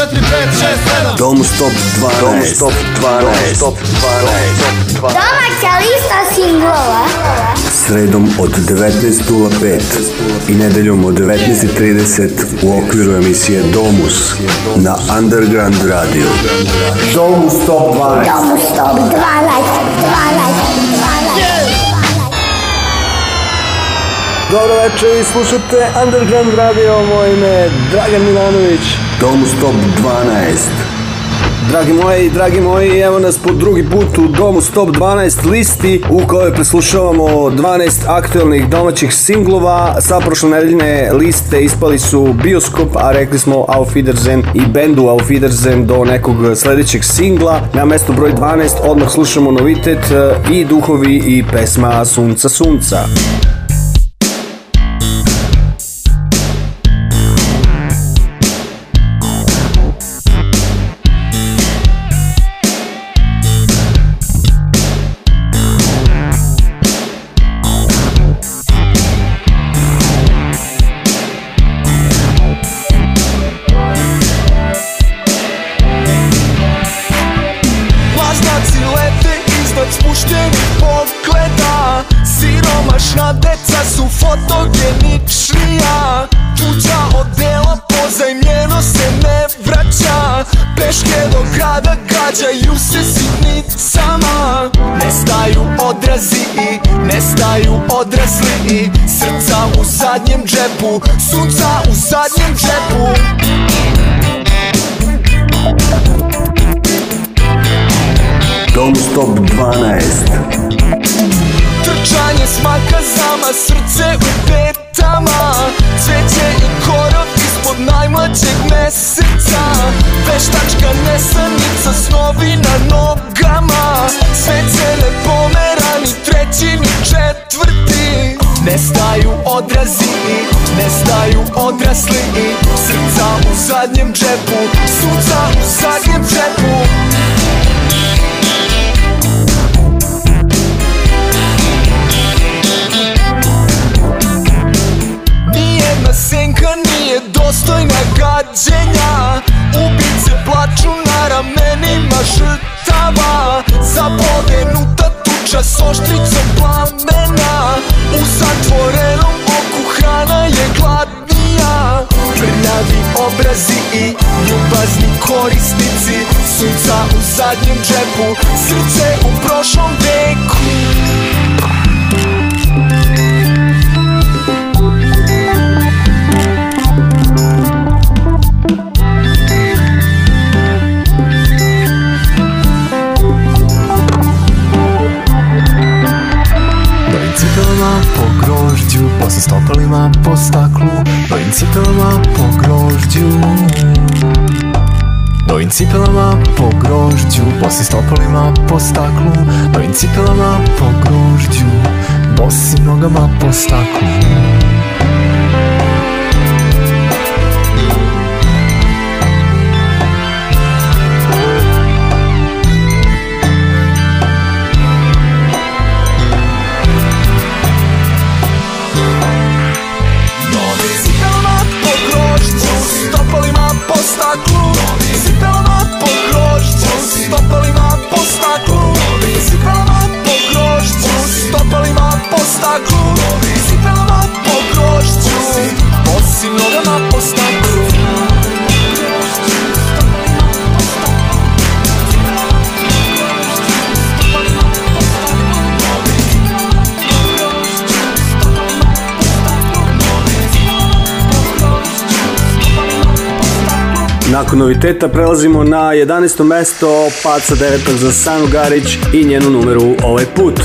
4, Domu stop 12 Domus stop 12 lista singlova Sredom od 19.05 i nedeljom od 19.30 u okviru emisije Domus na Underground Radio. Domus stop 12. Domus stop 12. 12. 12. Dobro večer, i slušate Underground Radio, moje ime je Dragan Milanović. Domus Stop 12. Dragi moji, dragi moji, evo nas po drugi put u domu Stop 12 listi u kojoj preslušavamo 12 aktualnih domaćih singlova. Sa nedeljne liste ispali su Bioskop, a rekli smo Auf Wiedersehen i bendu Auf Wiedersehen do nekog sljedećeg singla. Na mjestu broj 12 odmah slušamo novitet e, i duhovi i pesma Sunca Sunca. Događaju se sitnicama Nestaju odrazi i nestaju odrasli i Srca u zadnjem džepu, sunca u zadnjem džepu Don't stop 12 Trčanje s makazama, srce u petama trećeg meseca Veštačka nesanica, snovi na nogama Sve cele pomerani, treći ni četvrti Nestaju odrazi i nestaju odrasli i Srca u zadnjem džepu, suca u zadnjem džepu Dostojna gađenja Ubice plaču na ramenima žrtava Zabodenuta tuča s oštricom plamena U zatvorenom oku hrana je gladnija Prljavi obrazi i ljubazni korisnici Sunca u zadnjem džepu, srce u prošlom veku cipelama po grožđu Bosim stopalima po staklu Novim cipelama po grožđu Bosim nogama po staklu toku noviteta prelazimo na 11. mesto, pad sa 9. za Sanu Garić i njenu numeru ovaj put.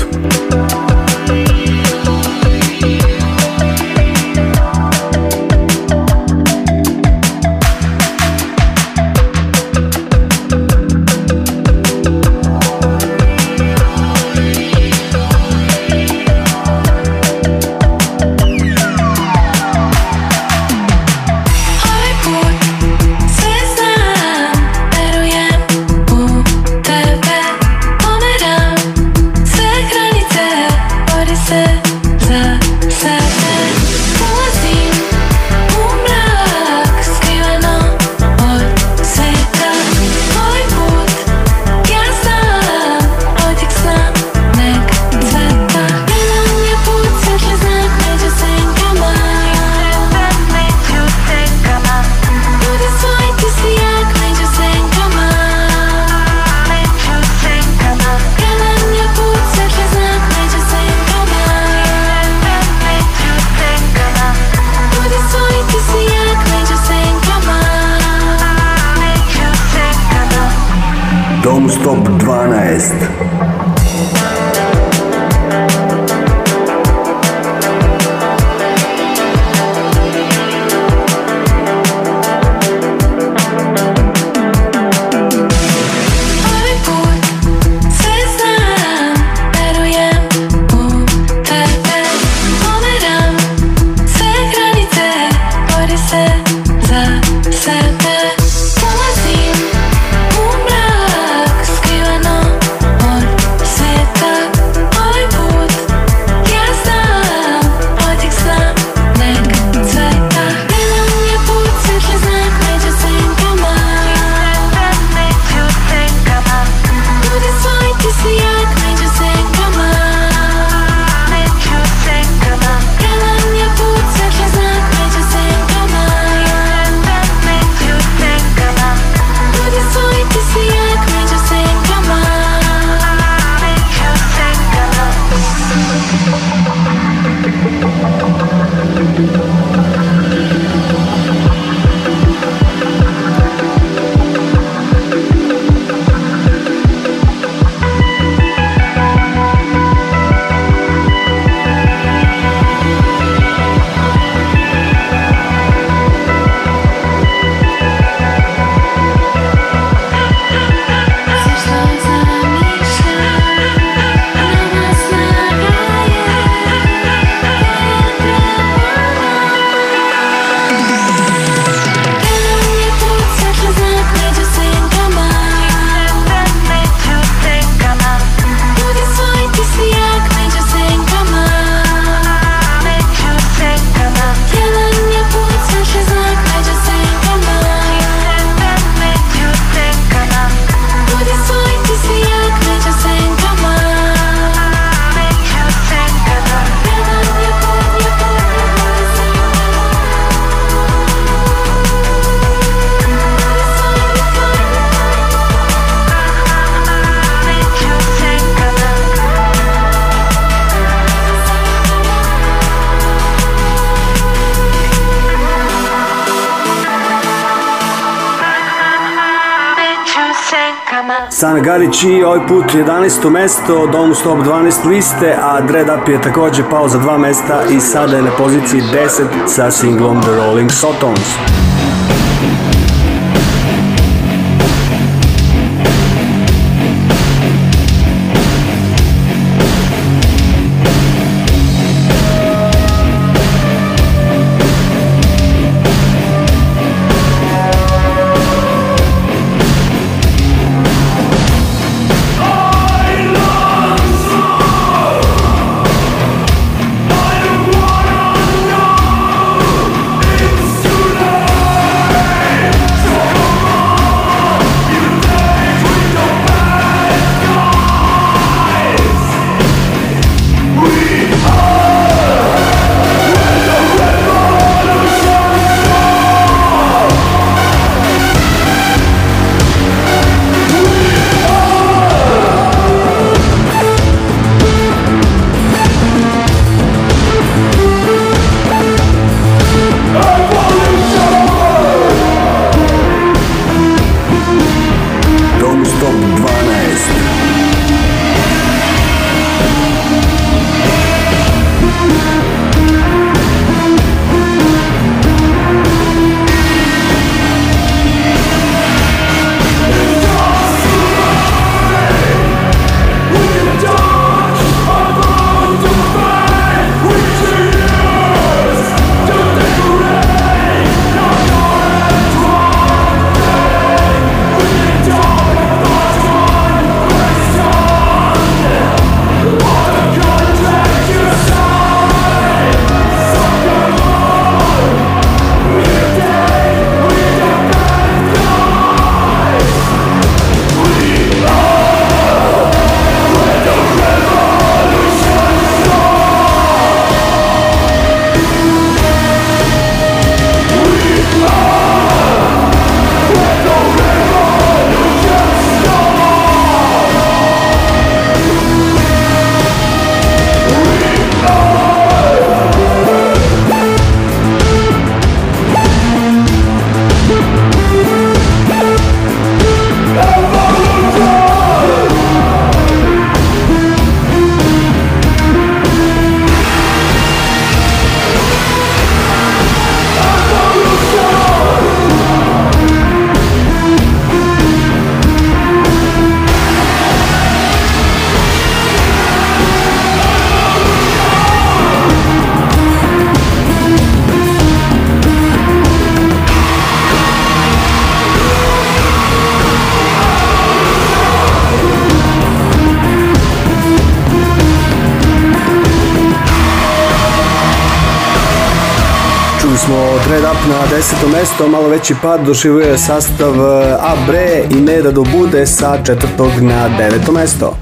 Gary G ovaj put 11. mesto, Domus stop 12 liste, a Dread Up je također pao za dva mesta i sada je na poziciji 10 sa singlom The Rolling Sotons. deseto mesto, malo veći pad doživio sastav eh, Abre i do Bude sa četvrtog na deveto mesto.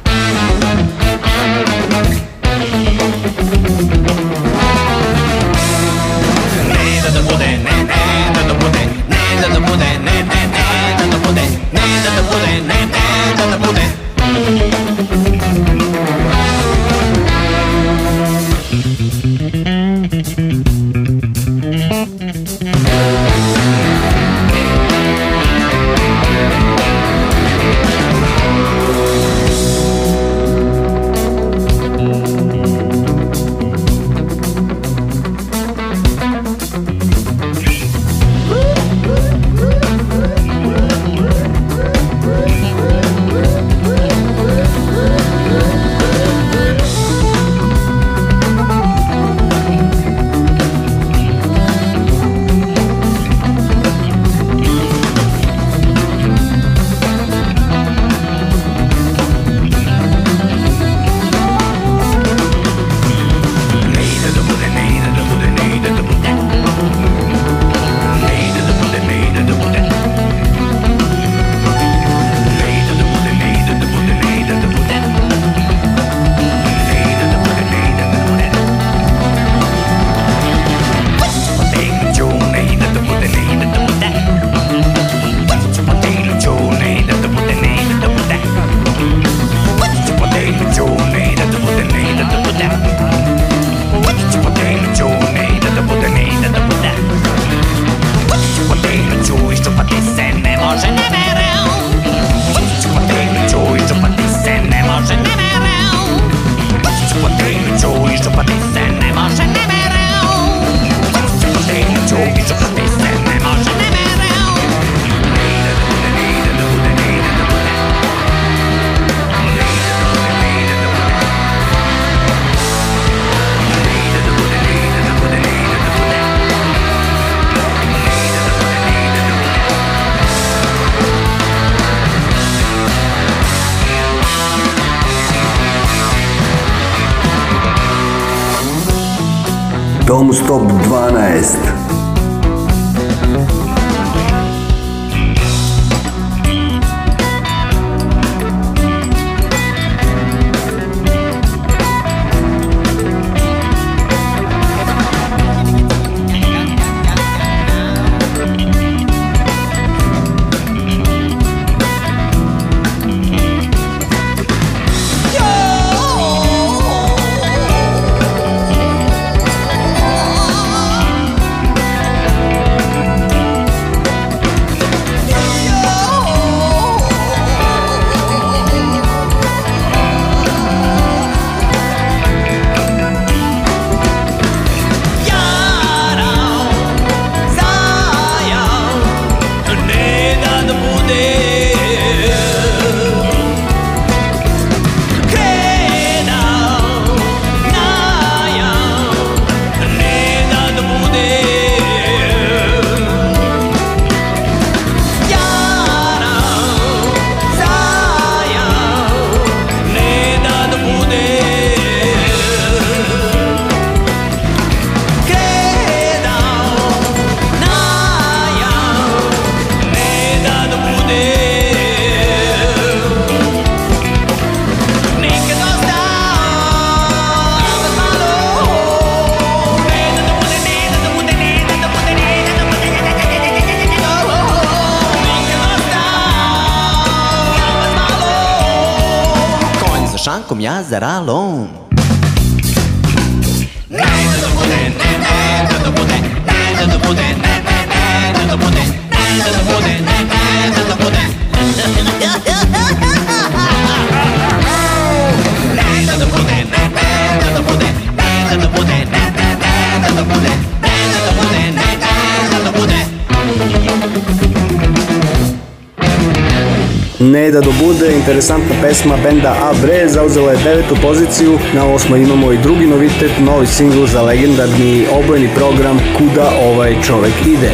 Stop 12. that I long Ne da dobude, interesantna pesma benda Abre zauzela je devetu poziciju, na osma imamo i drugi novitet, novi singl za legendarni obojni program Kuda ovaj čovek ide.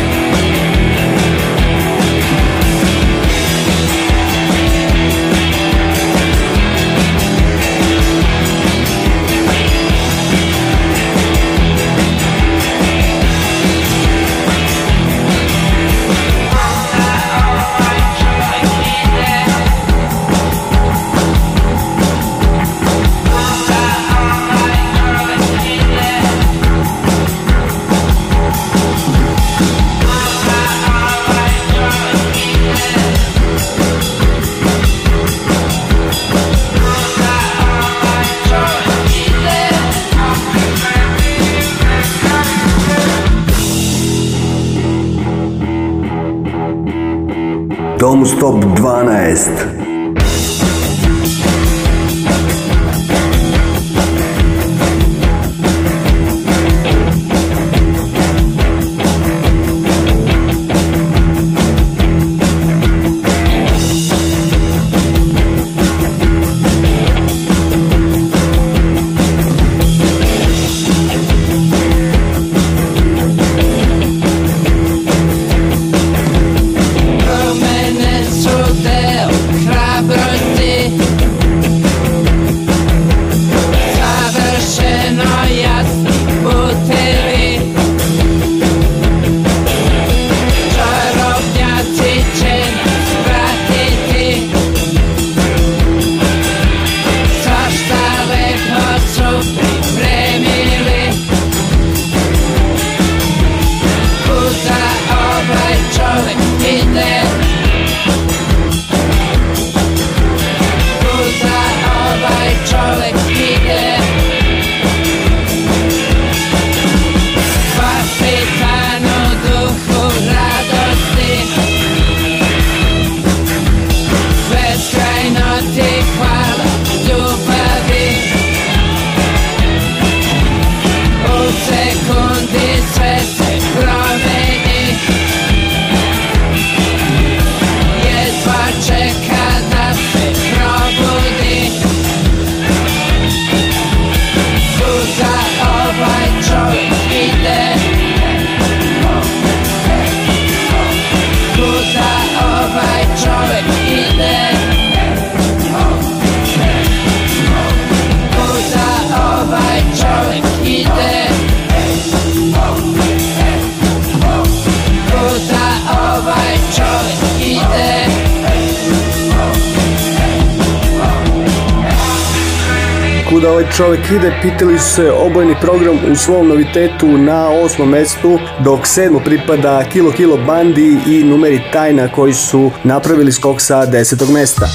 čovjek ide, pitali su se obojni program u svom novitetu na osmom mjestu, dok sedmo pripada Kilo Kilo Bandi i numeri Tajna koji su napravili skok sa desetog mjesta.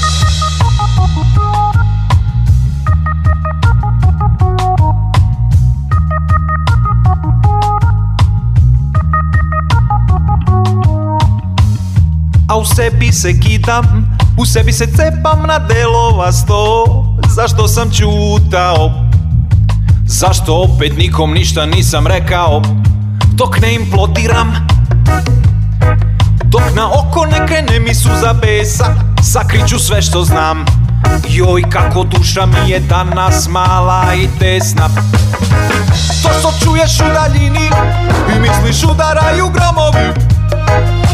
A u sebi se kitam, u sebi se cepam na delova sto zašto sam čutao Zašto opet nikom ništa nisam rekao Dok ne implodiram Dok na oko ne krene mi suza besa Sakriću sve što znam Joj kako duša mi je danas mala i tesna To što čuješ u daljini I misliš udaraju gromovi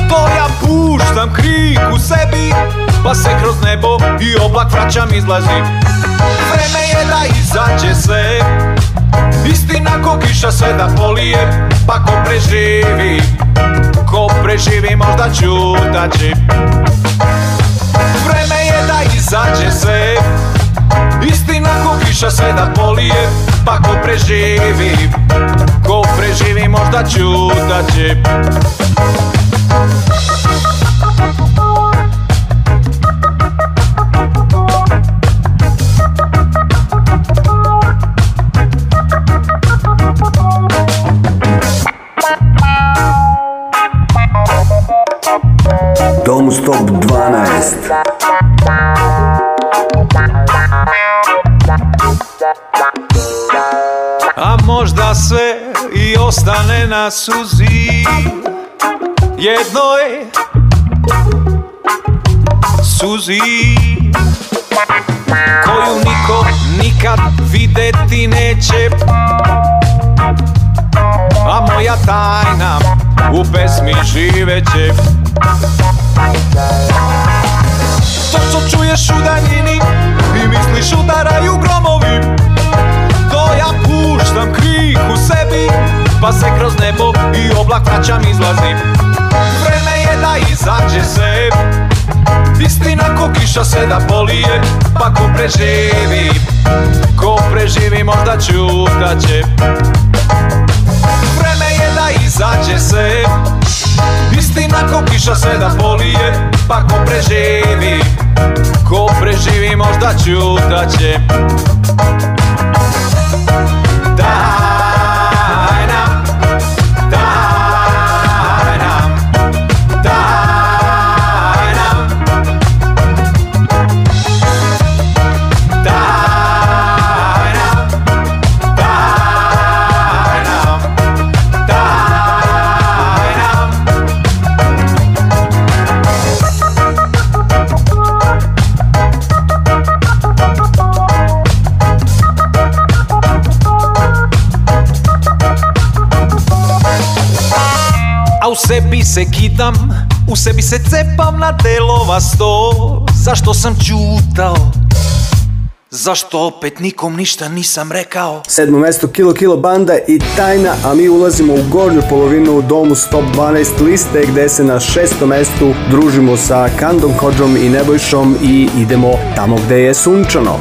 To ja puštam krik u sebi pa se kroz nebo i oblak vraćam izlazi. Vreme je da izađe sve Istina ko kiša sve da polije Pa ko preživi Ko preživi možda čutaći Vreme je da izađe sve Istina ko kiša sve da polije Pa ko preživi Ko preživi možda čutaći suzi je suzi koju niko nikad videti neće a moja tajna u pesmi živeće to što čuješ u daljini i misliš udaraju gromovi to ja puštam krik u sebi pa se kroz nebo i oblak vraćam izlazim Vreme je da izađe se Istina ko kiša se da polije Pa ko preživi Ko preživi možda čutaće će Vreme je da izađe se Istina ko kiša se da polije Pa ko preživi Ko preživi možda da će Da A u sebi se kidam, u sebi se cepam na delova sto Zašto sam čutao? Zašto opet nikom ništa nisam rekao? Sedmo mesto Kilo Kilo Banda i Tajna, a mi ulazimo u gornju polovinu u domu Stop 12 liste gdje se na šestom mestu družimo sa Kandom Kodžom i Nebojšom i idemo tamo gdje je sunčano.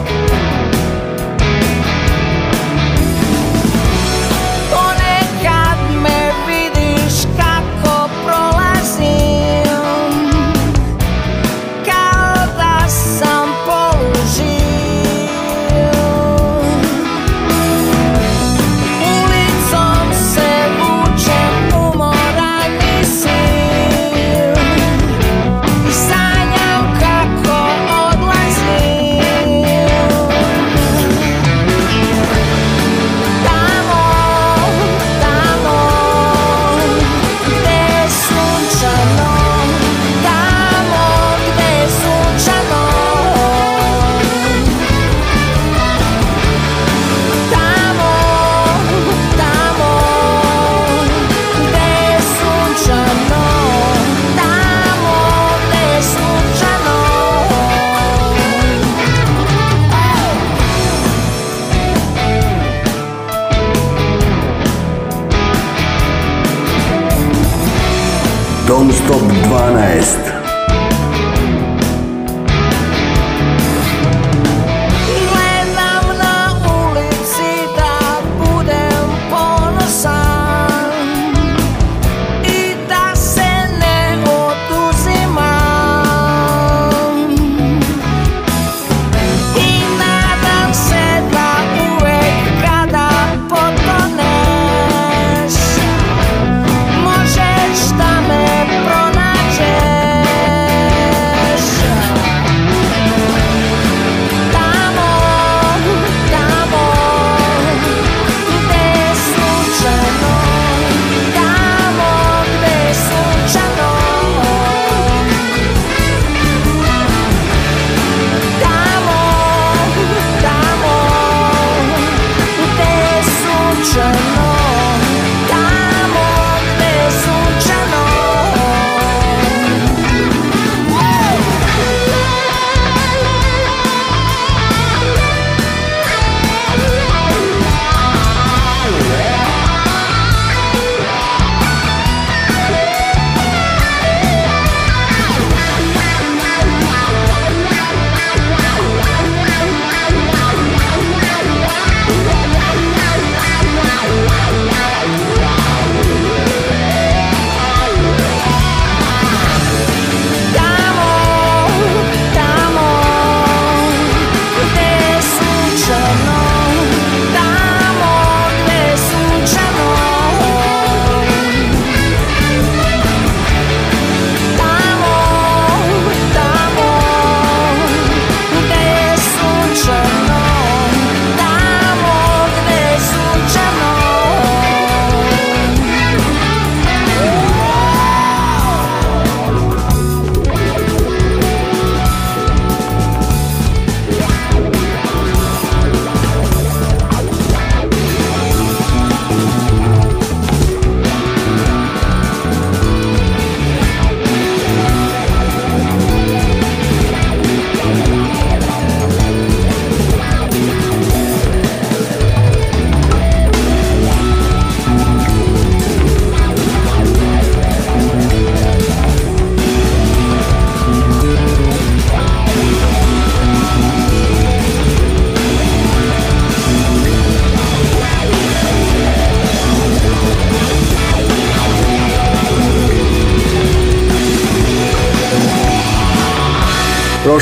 Non-Stop 12.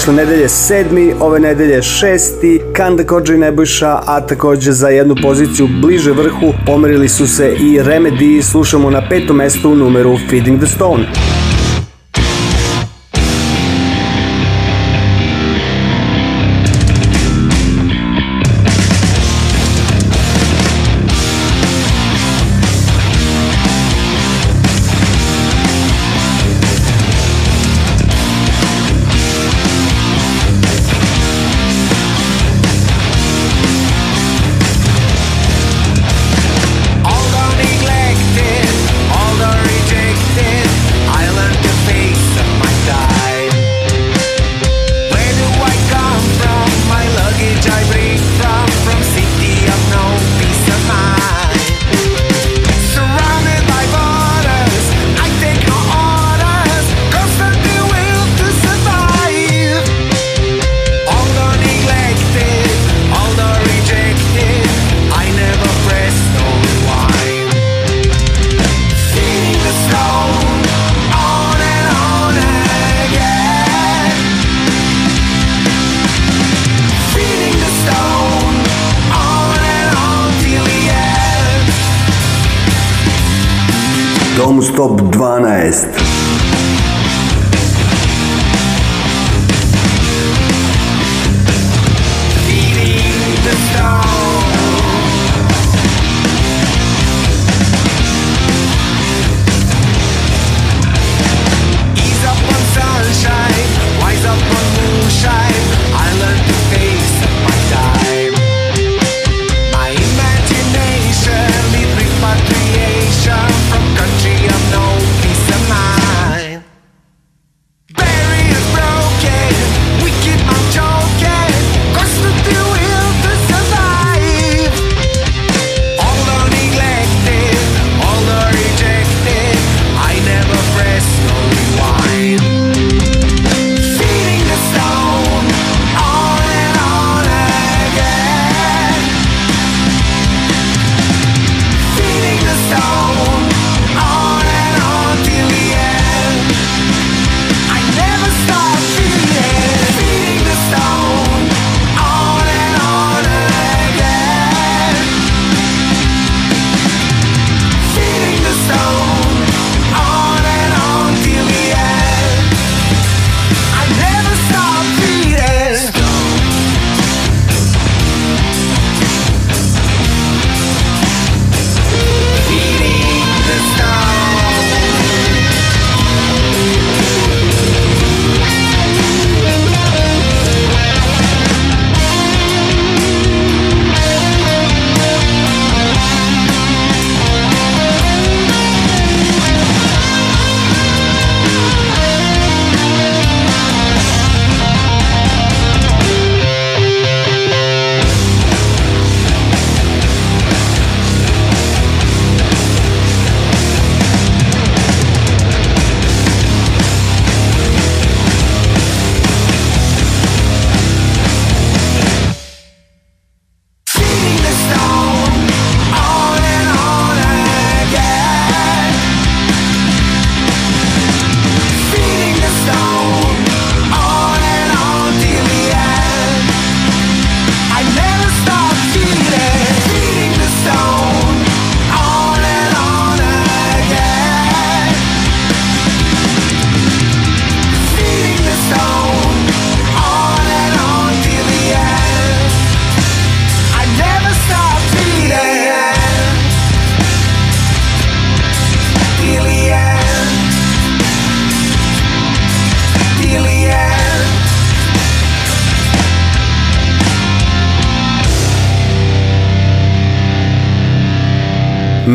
prošle nedelje sedmi, ove nedelje šesti, Kan također i Nebojša, a također za jednu poziciju bliže vrhu pomerili su se i Remedy, slušamo na petom mestu u numeru Feeding the Stone.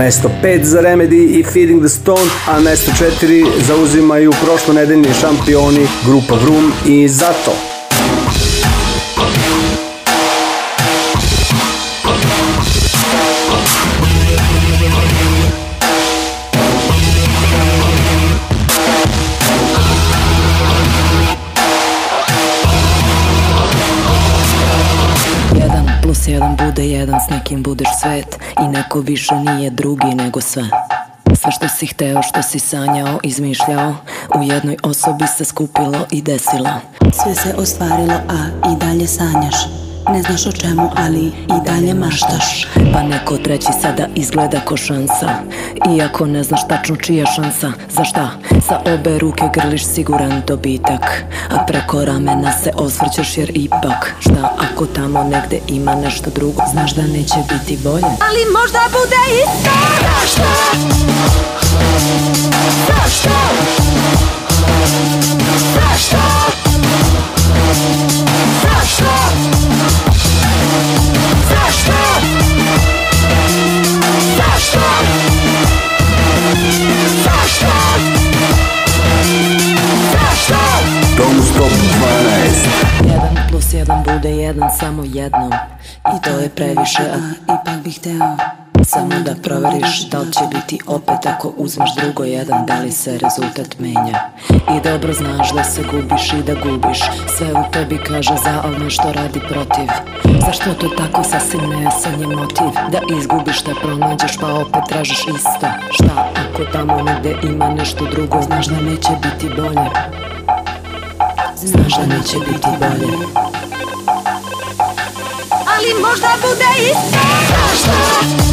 mesto 5 za Remedy i Feeding the Stone, a mesto 4 zauzimaju prošlonedeljni šampioni grupa Vroom i zato bude jedan s nekim budeš svet I neko više nije drugi nego sve Sve što si hteo, što si sanjao, izmišljao U jednoj osobi se skupilo i desilo Sve se ostvarilo, a i dalje sanjaš ne znaš o čemu, ali i dalje maštaš Pa neko treći sada izgleda ko šansa Iako ne znaš tačno čija šansa Za šta? Sa obe ruke grliš siguran dobitak A preko ramena se osvrćeš jer ipak Šta ako tamo negde ima nešto drugo Znaš da neće biti bolje Ali možda bude isto Zašto? Zašto? Zašto? Zašto? Zašto? Zašto? Tom stop 12 1 plus 1 bude 1 samo jednom I to je previše, a ipak bih teo samo da proveriš da li će biti opet ako uzmeš drugo jedan Da li se rezultat menja I dobro znaš da se gubiš i da gubiš Sve u tebi kaže za al nešto radi protiv Zašto to tako sasvim nejasan je motiv Da izgubiš da pronađeš pa opet tražiš isto Šta ako tamo negde ima nešto drugo Znaš da neće biti bolje Znaš da neće biti bolje Ali možda bude isto Zašto?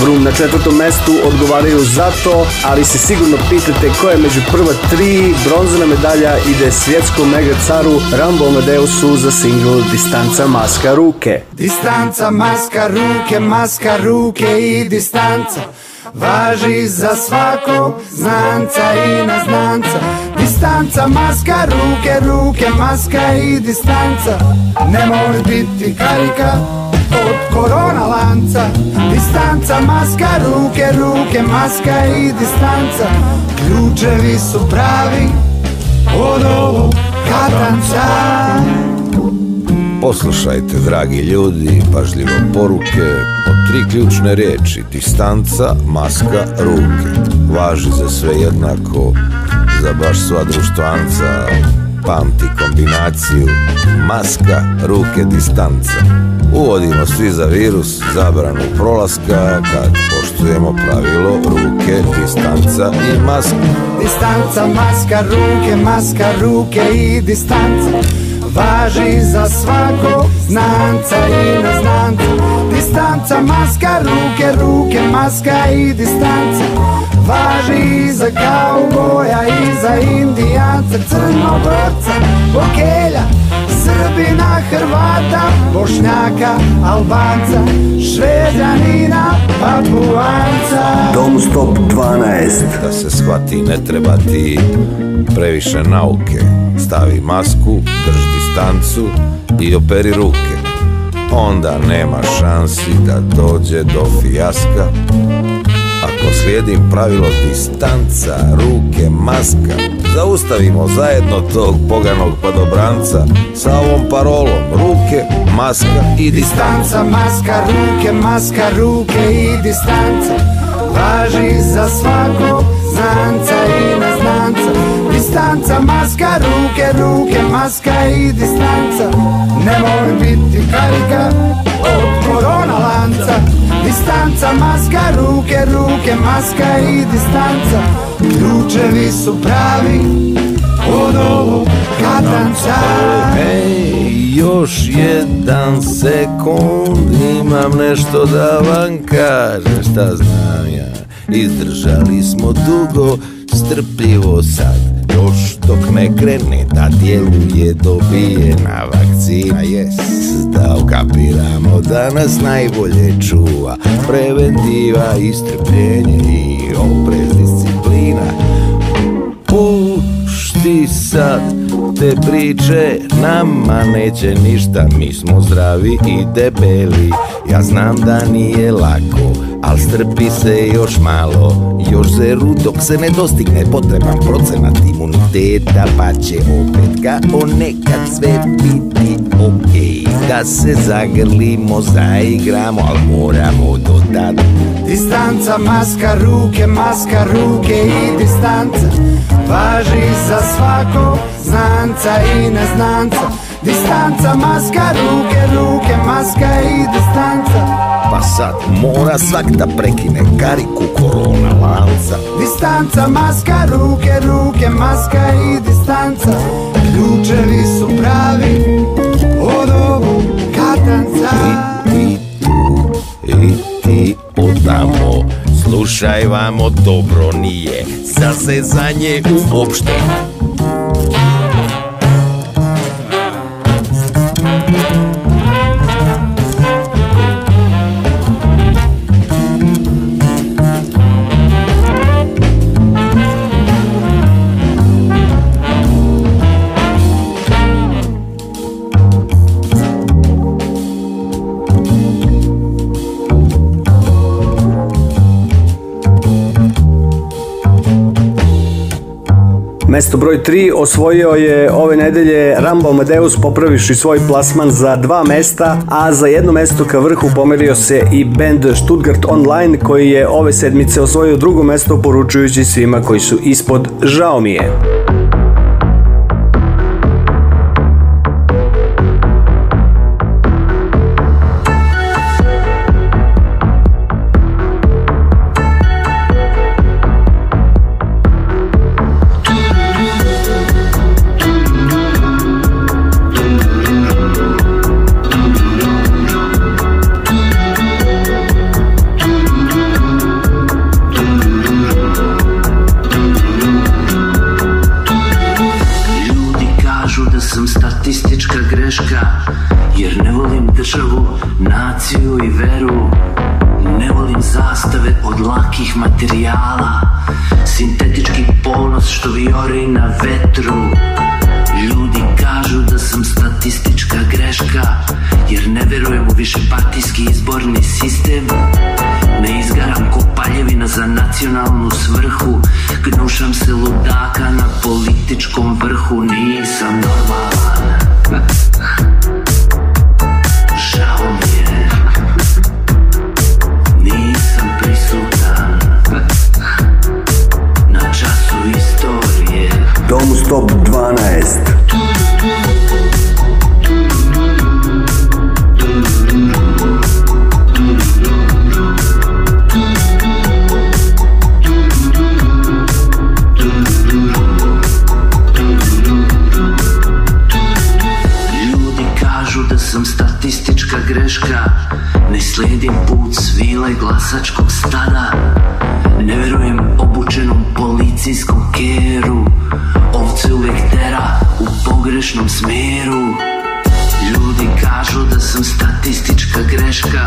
Vroom na četvrtom mestu odgovaraju za to, ali se sigurno pitate ko je među prva tri bronzana medalja ide svjetskom mega caru Rambo Medeusu za single Distanca maska ruke. Distanca maska ruke, maska ruke i distanca važi za svakog znanca i neznanca Distanca, maska, ruke, ruke, maska i distanca Nemoj biti karika, korona lanca Distanca, maska, ruke, ruke, maska i distanca Ključevi su pravi od ovog katanca Poslušajte, dragi ljudi, pažljivo poruke o tri ključne riječi Distanca, maska, ruke Važi za sve jednako, za baš sva društvanca Pamti kombinaciju maska, ruke, distanca. Uvodimo svi za virus, zabranu prolaska, kad poštujemo pravilo ruke, distanca i maska. Distanca, maska, ruke, maska, ruke i distanca. Važi za svako znanca i neznanca Distanca, maska, ruke, ruke, maska i distanca Važi i za kauboja i za indijanca Crnogorca, Bokelja, Srbina, Hrvata Bošnjaka, Albanca, Šveđanina, Papuanca Dom Stop 12 Da se shvati ne treba ti previše nauke Stavi masku, drži distancu i operi ruke Onda nema šansi da dođe do fijaska ako slijedim pravilo distanca, ruke, maska, zaustavimo zajedno tog poganog padobranca sa ovom parolom ruke, maska i distanca. Maska, ruke, maska, ruke i distanca. Važi za svakog znanca i neznanca. Distanca, maska, ruke, ruke, maska i distanca. Nemoj biti karika od korona distanca Maska, ruke, ruke, maska i distanca Ključevi su pravi od ovog katanca je još jedan sekund Imam nešto da vam kažem Šta znam ja Izdržali smo dugo, strpljivo sad još dok ne krene da djeluje dobijena vakcina jest da ukapiramo da nas najbolje čuva preventiva i strpljenje i oprez disciplina pušti sad te priče Nama neće ništa, mi smo zdravi i debeli Ja znam da nije lako, al strpi se još malo Još zeru dok se ne dostigne potreban procenat imuniteta Pa će opet kao nekad sve biti okej Da se zagrlimo, zaigramo, al moramo dodat Distanca, maska, ruke, maska, ruke i distanca Važi za svako znanca i neznanca Distanca, maska, ruke, ruke, maska i distanca Pa sad mora svak da prekine kariku korona lanca Distanca, maska, ruke, ruke, maska i distanca Ključevi su pravi od ovog katanca I ti tu, i ti odamo Slušaj vamo, dobro nije Za zezanje uopšte Mesto broj 3 osvojio je ove nedelje Rambo Amadeus popravivši svoj plasman za dva mesta, a za jedno mesto ka vrhu pomerio se i band Stuttgart Online koji je ove sedmice osvojio drugo mesto poručujući svima koji su ispod žao mi je. statistička greška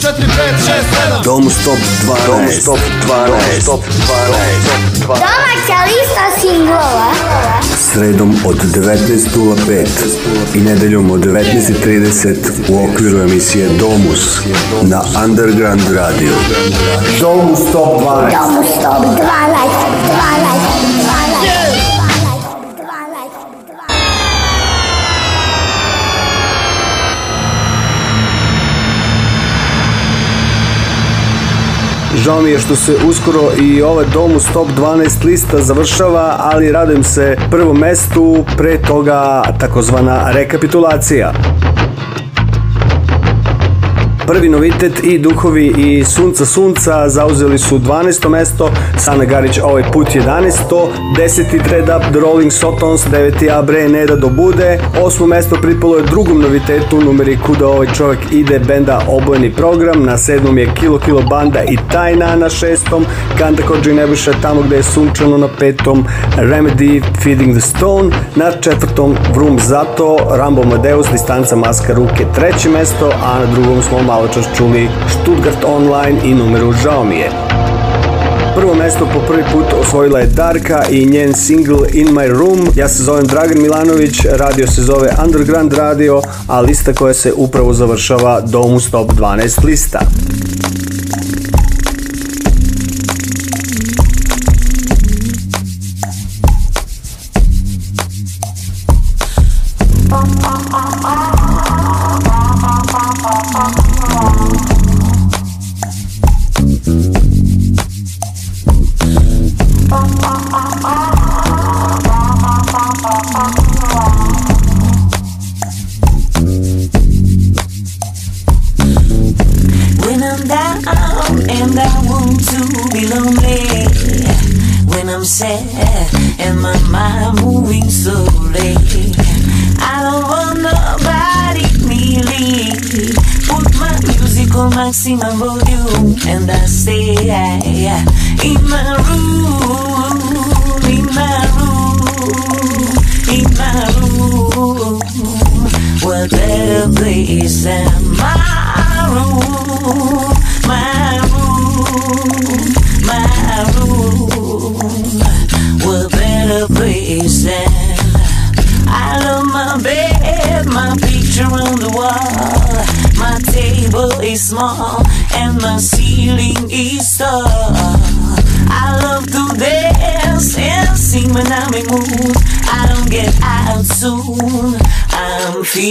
4, 5, 6, 7 Dom Stop 12 Dom Stop 12 Dom Stop 12 Domaća lista singlova Sredom od 19.05 i nedeljom od 19.30 u okviru emisije Domus na Underground Radio. Domus Stop 12. Domus Stop 12. 12. Žao mi je što se uskoro i ovaj Domus Top 12 lista završava, ali radujem se prvom mestu, pre toga takozvana rekapitulacija. Prvi novitet i Duhovi i Sunca Sunca zauzeli su 12. mesto, Sana Garić ovaj put 11. 10. Dread Up The Rolling Sotons, 9. Abre Neda do Bude, 8. mesto pripalo je drugom novitetu numeriku kuda ovaj čovjek ide benda obojni program, na sedmom je Kilo Kilo Banda i Tajna na 6. Kanta Kođe Nebuša tamo gdje je sunčano na 5. Remedy Feeding the Stone, na 4. Vroom Zato, Rambo Madeus, Distanca Maska Ruke, treći mesto, a na drugom smo malo malo čas čuli Stuttgart Online i numeru Žao mi je. Prvo mesto po prvi put osvojila je Darka i njen single In My Room. Ja se zovem Dragan Milanović, radio se zove Underground Radio, a lista koja se upravo završava Domu Top 12 lista.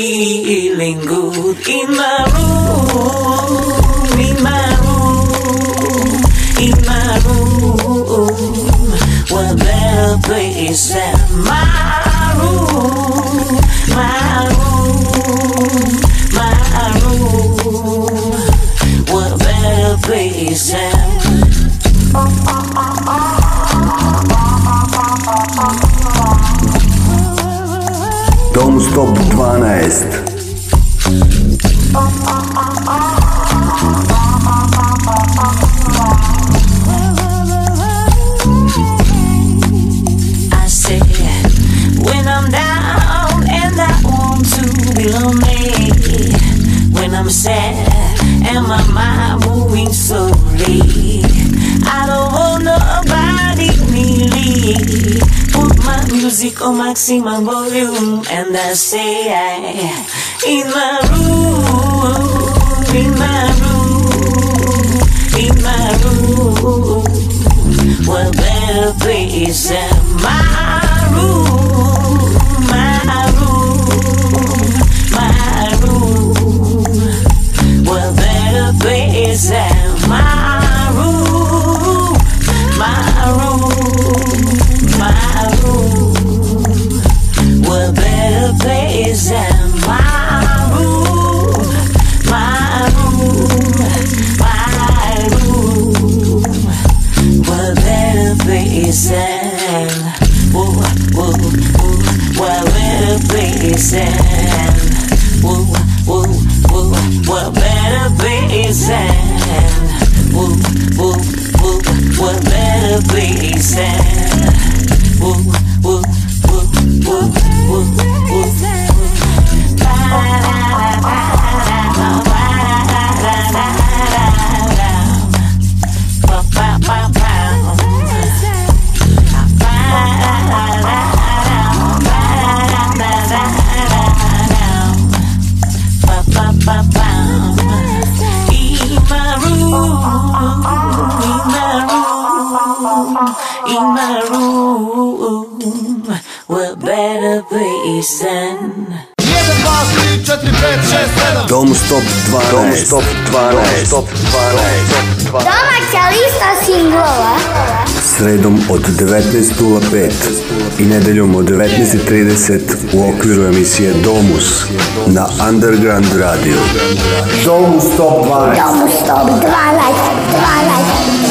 feeling good in my room, in my room, in my room. What better place than my room, my room, my room? What better place than Blues 12. I say, when I'm down and I want to be lonely, when I'm sad and my mind moving slowly, I don't want nobody music on maximum volume and I say I in my room, in my room, in my room. What better place than my room, my room, my room? What better place than i nedeljom od 19.30 u okviru emisije Domus na Underground Radio. Domus Top 12. Domus Top 12. 12.